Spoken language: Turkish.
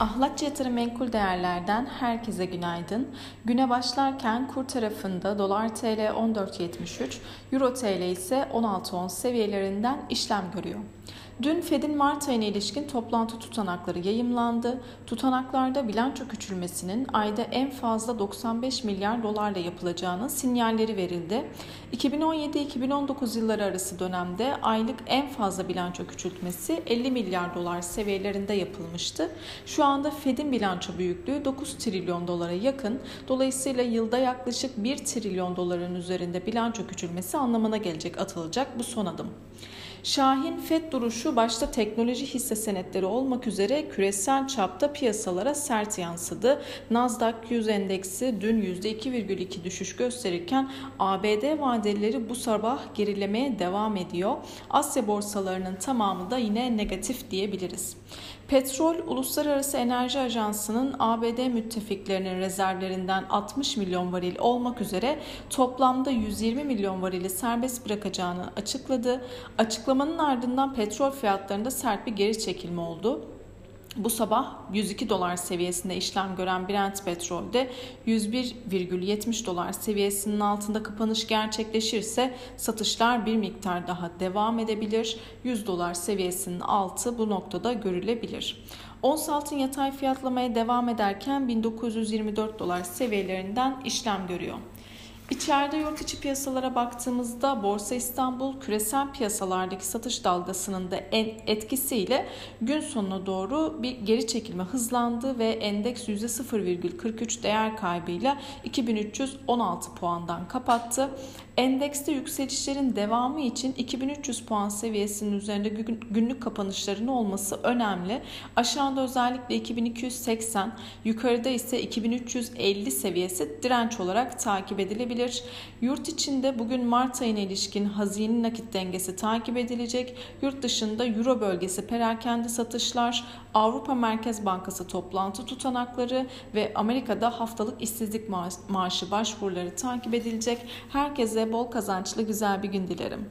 Ahlatçı Yatırım Menkul Değerler'den herkese günaydın. Güne başlarken kur tarafında dolar TL 14.73, euro TL ise 16.10 seviyelerinden işlem görüyor. Dün Fed'in Mart ayına ilişkin toplantı tutanakları yayımlandı. Tutanaklarda bilanço küçülmesinin ayda en fazla 95 milyar dolarla yapılacağının sinyalleri verildi. 2017-2019 yılları arası dönemde aylık en fazla bilanço küçültmesi 50 milyar dolar seviyelerinde yapılmıştı. Şu anda Fed'in bilanço büyüklüğü 9 trilyon dolara yakın. Dolayısıyla yılda yaklaşık 1 trilyon doların üzerinde bilanço küçülmesi anlamına gelecek atılacak bu son adım. Şahin FED duruşu başta teknoloji hisse senetleri olmak üzere küresel çapta piyasalara sert yansıdı. Nasdaq 100 endeksi dün %2,2 düşüş gösterirken ABD vadeleri bu sabah gerilemeye devam ediyor. Asya borsalarının tamamı da yine negatif diyebiliriz. Petrol Uluslararası Enerji Ajansı'nın ABD müttefiklerinin rezervlerinden 60 milyon varil olmak üzere toplamda 120 milyon varili serbest bırakacağını açıkladı. Açıklamanın ardından petrol fiyatlarında sert bir geri çekilme oldu. Bu sabah 102 dolar seviyesinde işlem gören Brent petrolde 101,70 dolar seviyesinin altında kapanış gerçekleşirse satışlar bir miktar daha devam edebilir. 100 dolar seviyesinin altı bu noktada görülebilir. Ons altın yatay fiyatlamaya devam ederken 1924 dolar seviyelerinden işlem görüyor. İçeride yurt içi piyasalara baktığımızda Borsa İstanbul küresel piyasalardaki satış dalgasının da etkisiyle gün sonuna doğru bir geri çekilme hızlandı ve endeks %0,43 değer kaybıyla 2316 puandan kapattı. Endekste yükselişlerin devamı için 2300 puan seviyesinin üzerinde günlük kapanışların olması önemli. Aşağıda özellikle 2280, yukarıda ise 2350 seviyesi direnç olarak takip edilebilir. Yurt içinde bugün Mart ayına ilişkin hazine nakit dengesi takip edilecek. Yurt dışında Euro bölgesi perakende satışlar, Avrupa Merkez Bankası toplantı tutanakları ve Amerika'da haftalık işsizlik maaşı başvuruları takip edilecek. Herkese bol kazançlı güzel bir gün dilerim.